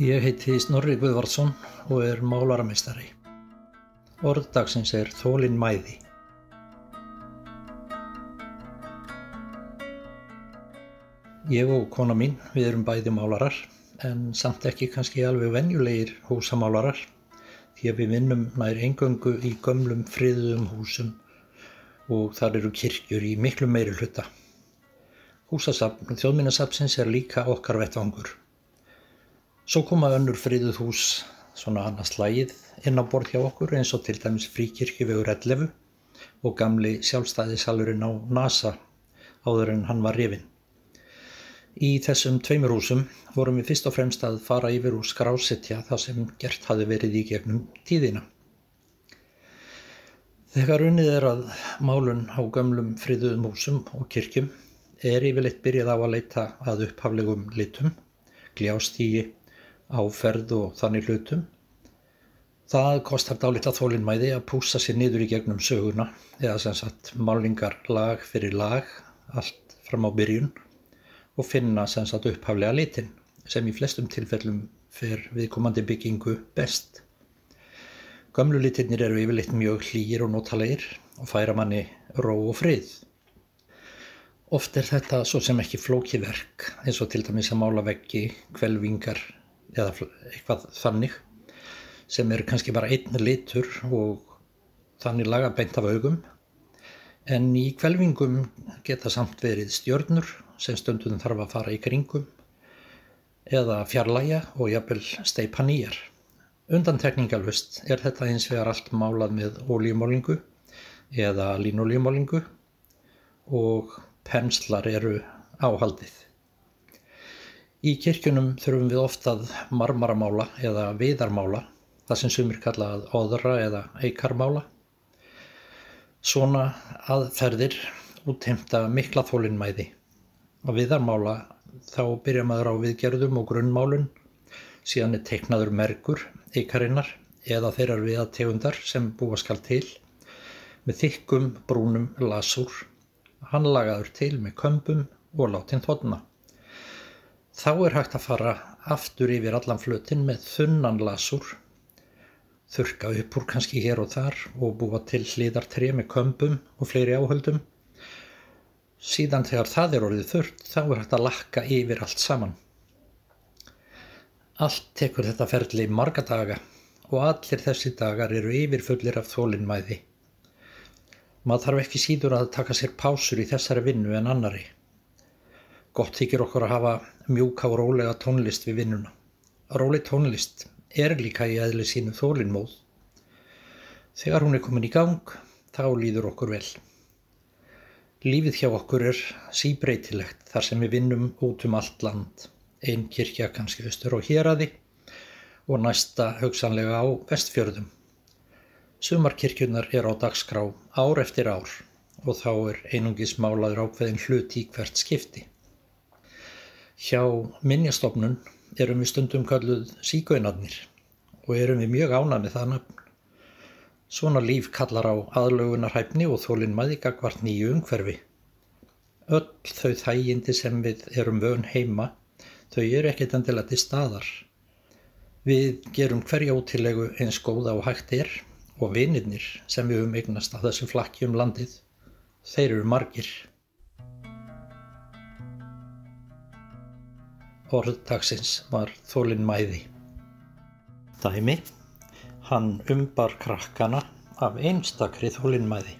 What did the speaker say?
Ég heiti Snorri Guðvardsson og er málaramistari. Orðdagsins er Þólin mæði. Ég og kona mín, við erum bæði málarar, en samt ekki kannski alveg venjulegir húsamálarar, því að við vinnum nær engöngu í gömlum friðum húsum og þar eru kirkjur í miklu meiri hluta. Húsasafn þjóðminnasafnsins er líka okkar vettvangur. Svo koma önnur friðuð hús svona annars slægið inn á borð hjá okkur eins og til dæmis fríkirkjuvegur 11 og gamli sjálfstæðisalurinn á NASA áður en hann var rifin. Í þessum tveimur húsum vorum við fyrst og fremst að fara yfir úr skrásetja það sem gert hafi verið í gegnum tíðina. Þegar unnið er að málun á gömlum friðuðum húsum og kirkjum er yfirleitt byrjað á að leita að upphaflegum litum, gljástígi, áferð og þannig hlutum. Það kostar dálítið þólinnmæði að púsa sér niður í gegnum söguna eða sem sagt málingar lag fyrir lag allt fram á byrjun og finna sem sagt upphaflega litin sem í flestum tilfellum fer viðkomandi byggingu best. Gamlu litirnir eru yfirleitt mjög hlýir og notalegir og færa manni ró og frið. Oft er þetta svo sem ekki flókiverk eins og til dæmis að mála veggi, kvelvingar eða eitthvað þannig sem er kannski bara einn litur og þannig laga beint af augum en í kvelvingum geta samt verið stjörnur sem stundum þarf að fara í kringum eða fjarlæga og jafnvel steipa nýjar. Undantekningalvist er þetta eins vegar allt málað með ólíumálingu eða línolíumálingu og penslar eru áhaldið. Í kirkjunum þurfum við ofta að marmaramála eða viðarmála, það sem sumir kallað óðra eða eikarmála. Svona aðferðir útheimta mikla þólinnmæði. Á viðarmála þá byrja maður á viðgerðum og grunnmálun, síðan er teiknaður merkur, eikarinnar eða þeirrar viðategundar sem búa skal til, með þykkum brúnum lasúr, hann lagaður til með kömbum og látin þotna. Þá er hægt að fara aftur yfir allan flutin með þunnan lasur, þurka upp úr kannski hér og þar og búa til hlýðartrið með kömbum og fleiri áhöldum. Síðan þegar það er orðið þurrt þá er hægt að lakka yfir allt saman. Allt tekur þetta ferli marga daga og allir þessi dagar eru yfirfullir af þólinnmæði. Maður þarf ekki síður að taka sér pásur í þessari vinnu en annari. Gott þykir okkur að hafa mjúka og rólega tónlist við vinnuna. Róleg tónlist er líka í aðli sínu þólinnmóð. Þegar hún er komin í gang, þá líður okkur vel. Lífið hjá okkur er síbreytilegt þar sem við vinnum út um allt land. Einn kirkja kannski austur og héradi og næsta hugsanlega á vestfjörðum. Sumarkirkjunar er á dagskrá ár eftir ár og þá er einungis málaður ákveðin hlut í hvert skipti. Hjá minnjastofnun erum við stundum kalluð síkaunarnir og erum við mjög ánað með það nafn. Svona líf kallar á aðlögunarhæfni og þólinnmæði gagvart nýju umhverfi. Öll þau þægindi sem við erum vön heima, þau eru ekkert endilega til staðar. Við gerum hverja ótilegu eins góða og hægt er og vinirnir sem við um eignast á þessu flakki um landið, þeir eru margir. Orð dagsins var þólinn mæði. Dæmi, hann umbar krakkana af einstakri þólinn mæði.